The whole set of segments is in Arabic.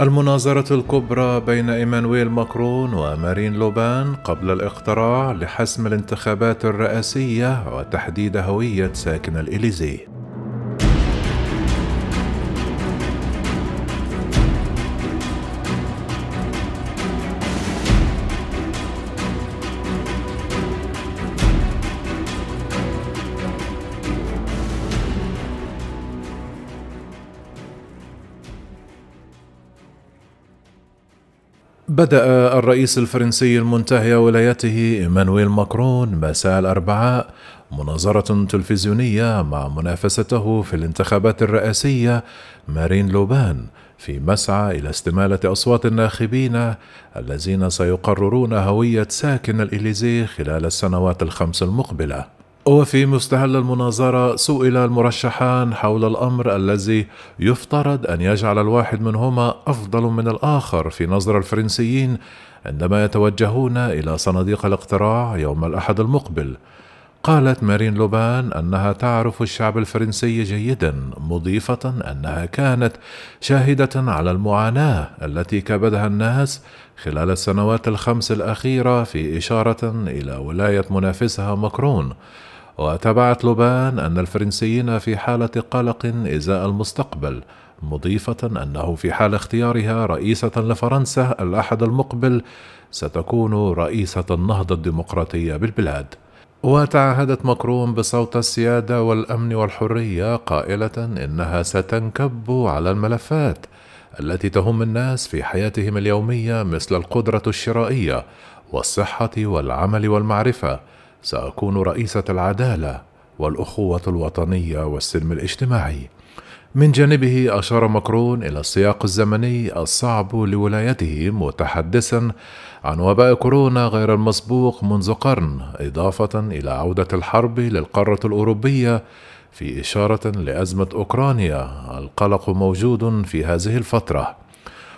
المناظرة الكبرى بين إيمانويل ماكرون ومارين لوبان قبل الاقتراع لحسم الانتخابات الرئاسية وتحديد هوية ساكن الإليزيه. بدأ الرئيس الفرنسي المنتهي ولايته إيمانويل ماكرون مساء الأربعاء مناظرة تلفزيونية مع منافسته في الانتخابات الرئاسية مارين لوبان في مسعى إلى استمالة أصوات الناخبين الذين سيقررون هوية ساكن الإليزيه خلال السنوات الخمس المقبلة. وفي مستهل المناظرة سئل المرشحان حول الأمر الذي يفترض أن يجعل الواحد منهما أفضل من الآخر في نظر الفرنسيين عندما يتوجهون إلى صناديق الاقتراع يوم الأحد المقبل. قالت مارين لوبان أنها تعرف الشعب الفرنسي جيدا مضيفة أنها كانت شاهدة على المعاناة التي كبدها الناس خلال السنوات الخمس الأخيرة في إشارة إلى ولاية منافسها ماكرون وتبعت لوبان أن الفرنسيين في حالة قلق إزاء المستقبل مضيفة أنه في حال اختيارها رئيسة لفرنسا الأحد المقبل ستكون رئيسة النهضة الديمقراطية بالبلاد. وتعهدت مكروم بصوت السيادة والأمن والحرية قائلة إنها ستنكب على الملفات التي تهم الناس في حياتهم اليومية مثل القدرة الشرائية والصحة والعمل والمعرفة سأكون رئيسة العدالة والأخوة الوطنية والسلم الاجتماعي. من جانبه أشار مكرون إلى السياق الزمني الصعب لولايته متحدثا عن وباء كورونا غير المسبوق منذ قرن إضافة إلى عودة الحرب للقارة الأوروبية في إشارة لأزمة أوكرانيا القلق موجود في هذه الفترة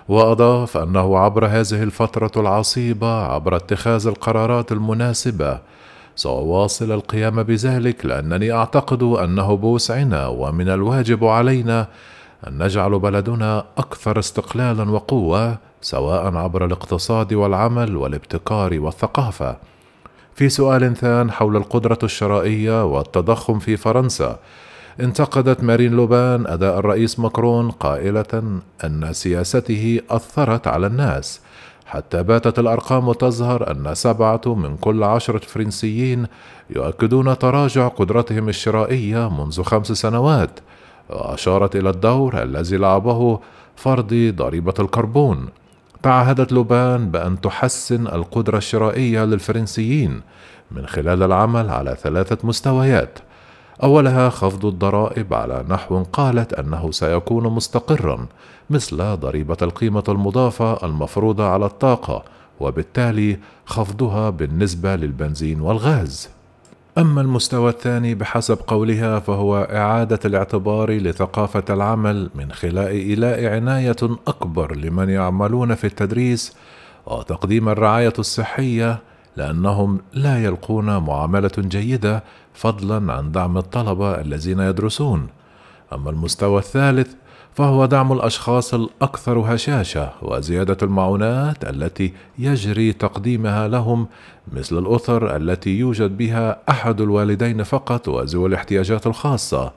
وأضاف أنه عبر هذه الفترة العصيبة عبر اتخاذ القرارات المناسبة سأواصل القيام بذلك لأنني أعتقد أنه بوسعنا ومن الواجب علينا أن نجعل بلدنا أكثر استقلالا وقوة سواء عبر الاقتصاد والعمل والابتكار والثقافة. في سؤال ثان حول القدرة الشرائية والتضخم في فرنسا، انتقدت مارين لوبان أداء الرئيس ماكرون قائلة أن سياسته أثرت على الناس حتى باتت الأرقام تظهر أن سبعة من كل عشرة فرنسيين يؤكدون تراجع قدرتهم الشرائية منذ خمس سنوات وأشارت إلى الدور الذي لعبه فرض ضريبة الكربون. تعهدت لوبان بأن تحسن القدرة الشرائية للفرنسيين من خلال العمل على ثلاثة مستويات. أولها خفض الضرائب على نحو قالت أنه سيكون مستقرا مثل ضريبة القيمة المضافة المفروضة على الطاقة وبالتالي خفضها بالنسبة للبنزين والغاز. أما المستوى الثاني بحسب قولها فهو إعادة الاعتبار لثقافة العمل من خلال إيلاء عناية أكبر لمن يعملون في التدريس وتقديم الرعاية الصحية لأنهم لا يلقون معاملة جيدة فضلا عن دعم الطلبة الذين يدرسون. أما المستوى الثالث فهو دعم الأشخاص الأكثر هشاشة وزيادة المعونات التي يجري تقديمها لهم مثل الاسر التي يوجد بها أحد الوالدين فقط وذوي الاحتياجات الخاصة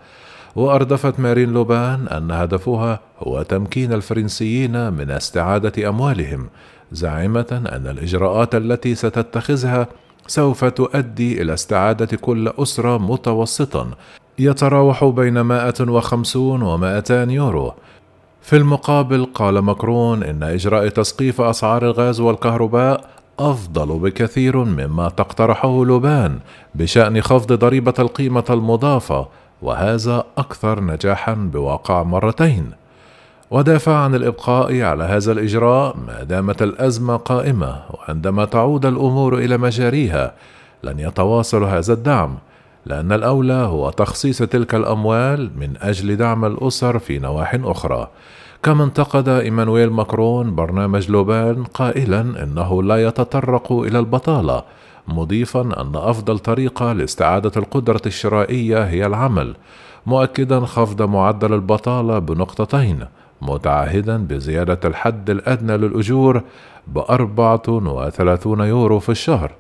وأردفت مارين لوبان أن هدفها هو تمكين الفرنسيين من استعادة أموالهم زاعمه أن الإجراءات التي ستتخذها سوف تؤدي إلى استعادة كل أسرة متوسطا يتراوح بين 150 و 200 يورو. في المقابل قال ماكرون إن إجراء تسقيف أسعار الغاز والكهرباء أفضل بكثير مما تقترحه لوبان بشأن خفض ضريبة القيمة المضافة وهذا أكثر نجاحا بواقع مرتين. ودافع عن الإبقاء على هذا الإجراء ما دامت الأزمة قائمة وعندما تعود الأمور إلى مجاريها لن يتواصل هذا الدعم لأن الأولى هو تخصيص تلك الأموال من أجل دعم الأسر في نواح أخرى. كما انتقد إيمانويل ماكرون برنامج لوبان قائلا إنه لا يتطرق إلى البطالة مضيفا أن أفضل طريقة لاستعادة القدرة الشرائية هي العمل. مؤكدا خفض معدل البطالة بنقطتين متعهدا بزيادة الحد الأدنى للأجور بأربعة وثلاثون يورو في الشهر.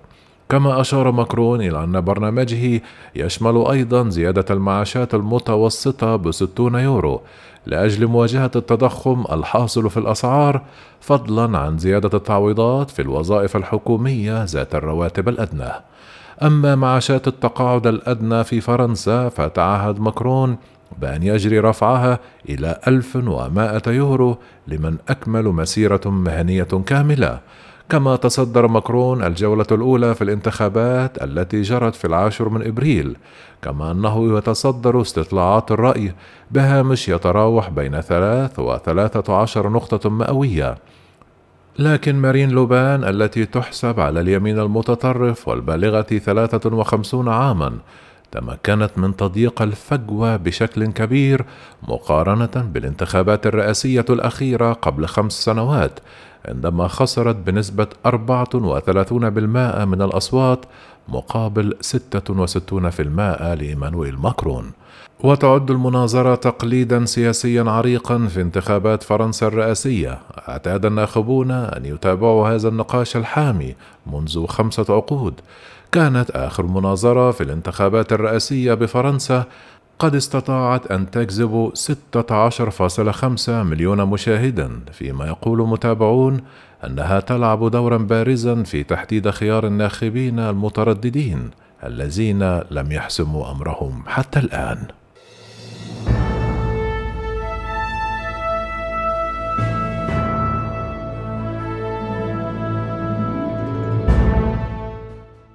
كما أشار ماكرون إلى أن برنامجه يشمل أيضا زيادة المعاشات المتوسطة بستون يورو لأجل مواجهة التضخم الحاصل في الأسعار فضلا عن زيادة التعويضات في الوظائف الحكومية ذات الرواتب الأدنى. أما معاشات التقاعد الأدنى في فرنسا فتعهد ماكرون بأن يجري رفعها إلى 1100 يورو لمن أكملوا مسيرة مهنية كاملة. كما تصدر ماكرون الجولة الأولى في الانتخابات التي جرت في العاشر من إبريل كما أنه يتصدر استطلاعات الرأي بهامش يتراوح بين ثلاث وثلاثة عشر نقطة مئوية. لكن مارين لوبان التي تحسب على اليمين المتطرف والبالغة 53 عاما تمكنت من تضييق الفجوة بشكل كبير مقارنة بالانتخابات الرئاسية الأخيرة قبل خمس سنوات عندما خسرت بنسبة 34% من الأصوات مقابل 66% لإيمانويل ماكرون. وتعد المناظرة تقليدا سياسيا عريقا في انتخابات فرنسا الرئاسية. أعتاد الناخبون أن يتابعوا هذا النقاش الحامي منذ خمسة عقود. كانت آخر مناظرة في الانتخابات الرئاسية بفرنسا قد استطاعت أن تجذب 16.5 مليون مشاهدا فيما يقول متابعون أنها تلعب دورا بارزا في تحديد خيار الناخبين المترددين الذين لم يحسموا أمرهم حتى الآن.